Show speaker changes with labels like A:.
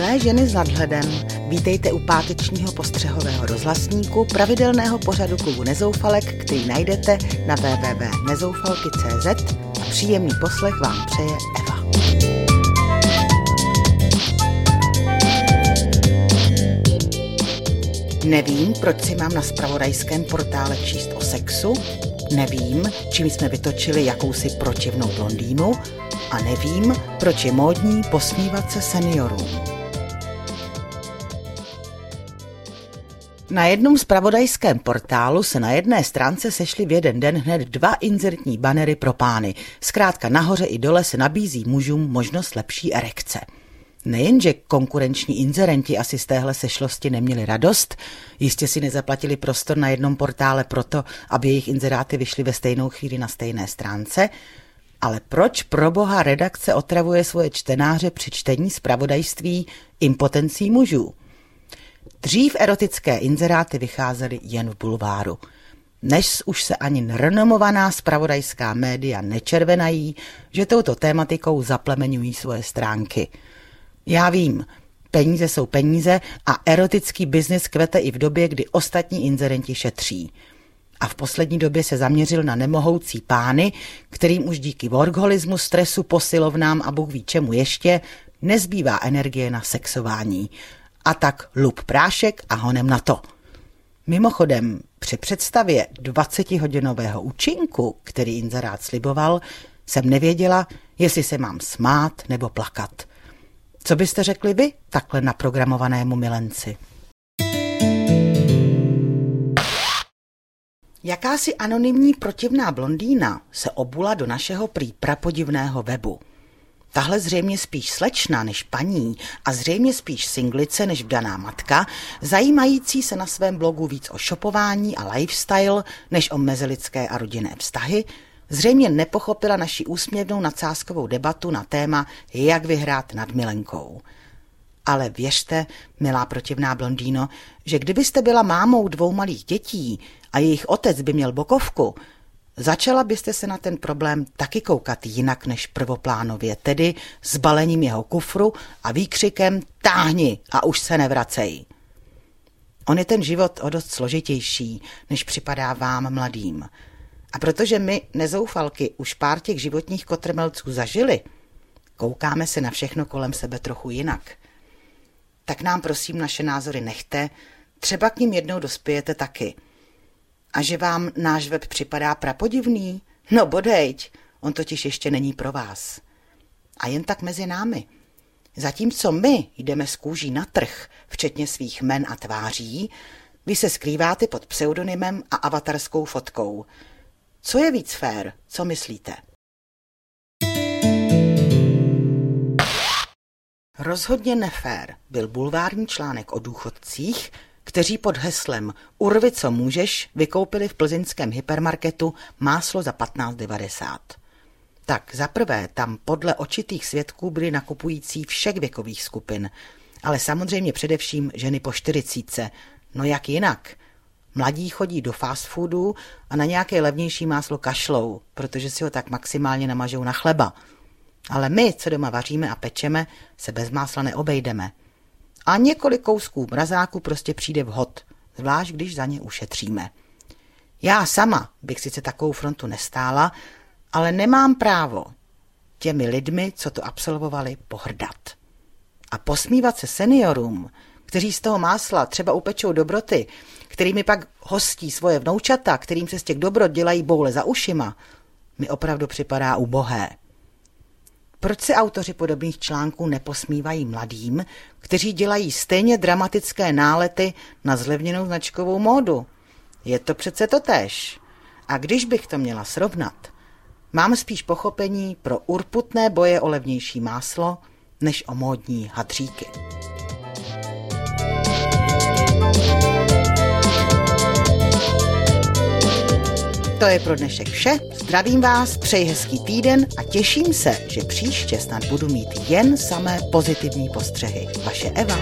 A: Milé ženy s nadhledem, vítejte u pátečního postřehového rozhlasníku pravidelného pořadu klubu Nezoufalek, který najdete na www.nezoufalky.cz a příjemný poslech vám přeje Eva. Nevím, proč si mám na spravodajském portále číst o sexu, nevím, čím jsme vytočili jakousi protivnou blondýnu a nevím, proč je módní posmívat se seniorům. Na jednom spravodajském portálu se na jedné stránce sešly v jeden den hned dva inzertní banery pro pány. Zkrátka nahoře i dole se nabízí mužům možnost lepší erekce. Nejenže konkurenční inzerenti asi z téhle sešlosti neměli radost, jistě si nezaplatili prostor na jednom portále proto, aby jejich inzeráty vyšly ve stejnou chvíli na stejné stránce, ale proč pro boha redakce otravuje svoje čtenáře při čtení zpravodajství impotencí mužů? Dřív erotické inzeráty vycházely jen v bulváru. Než už se ani renomovaná spravodajská média nečervenají, že touto tématikou zaplemenují svoje stránky. Já vím, peníze jsou peníze a erotický biznis kvete i v době, kdy ostatní inzerenti šetří. A v poslední době se zaměřil na nemohoucí pány, kterým už díky workholismu, stresu, posilovnám a Bůh ví čemu ještě, nezbývá energie na sexování a tak lup prášek a honem na to. Mimochodem, při představě 20-hodinového účinku, který inzerát sliboval, jsem nevěděla, jestli se mám smát nebo plakat. Co byste řekli vy takhle naprogramovanému milenci? Jakási anonymní protivná blondýna se obula do našeho prý prapodivného webu – Tahle zřejmě spíš slečna než paní a zřejmě spíš singlice než vdaná matka, zajímající se na svém blogu víc o šopování a lifestyle než o mezilidské a rodinné vztahy, zřejmě nepochopila naši úsměvnou nadsázkovou debatu na téma jak vyhrát nad milenkou. Ale věřte, milá protivná blondýno, že kdybyste byla mámou dvou malých dětí a jejich otec by měl bokovku, Začala byste se na ten problém taky koukat jinak než prvoplánově, tedy s balením jeho kufru a výkřikem táhni a už se nevracej. On je ten život o dost složitější, než připadá vám mladým. A protože my, nezoufalky, už pár těch životních kotrmelců zažili, koukáme se na všechno kolem sebe trochu jinak. Tak nám prosím naše názory nechte, třeba k ním jednou dospějete taky – a že vám náš web připadá prapodivný? No bodejť, on totiž ještě není pro vás. A jen tak mezi námi. Zatímco my jdeme z kůží na trh, včetně svých men a tváří, vy se skrýváte pod pseudonymem a avatarskou fotkou. Co je víc fér, co myslíte? Rozhodně nefér byl bulvární článek o důchodcích, kteří pod heslem Urvi, co můžeš, vykoupili v plzeňském hypermarketu máslo za 15,90. Tak za prvé tam podle očitých svědků byli nakupující všech věkových skupin, ale samozřejmě především ženy po čtyřicíce. No jak jinak? Mladí chodí do fast foodu a na nějaké levnější máslo kašlou, protože si ho tak maximálně namažou na chleba. Ale my, co doma vaříme a pečeme, se bez másla neobejdeme a několik kousků mrazáku prostě přijde vhod, zvlášť když za ně ušetříme. Já sama bych sice takovou frontu nestála, ale nemám právo těmi lidmi, co to absolvovali, pohrdat. A posmívat se seniorům, kteří z toho másla třeba upečou dobroty, kterými pak hostí svoje vnoučata, kterým se z těch dobrot dělají boule za ušima, mi opravdu připadá ubohé. Proč se autoři podobných článků neposmívají mladým, kteří dělají stejně dramatické nálety na zlevněnou značkovou módu? Je to přece to tež. A když bych to měla srovnat, mám spíš pochopení pro urputné boje o levnější máslo, než o módní hadříky. To je pro dnešek vše. Zdravím vás, přeji hezký týden a těším se, že příště snad budu mít jen samé pozitivní postřehy. Vaše Eva.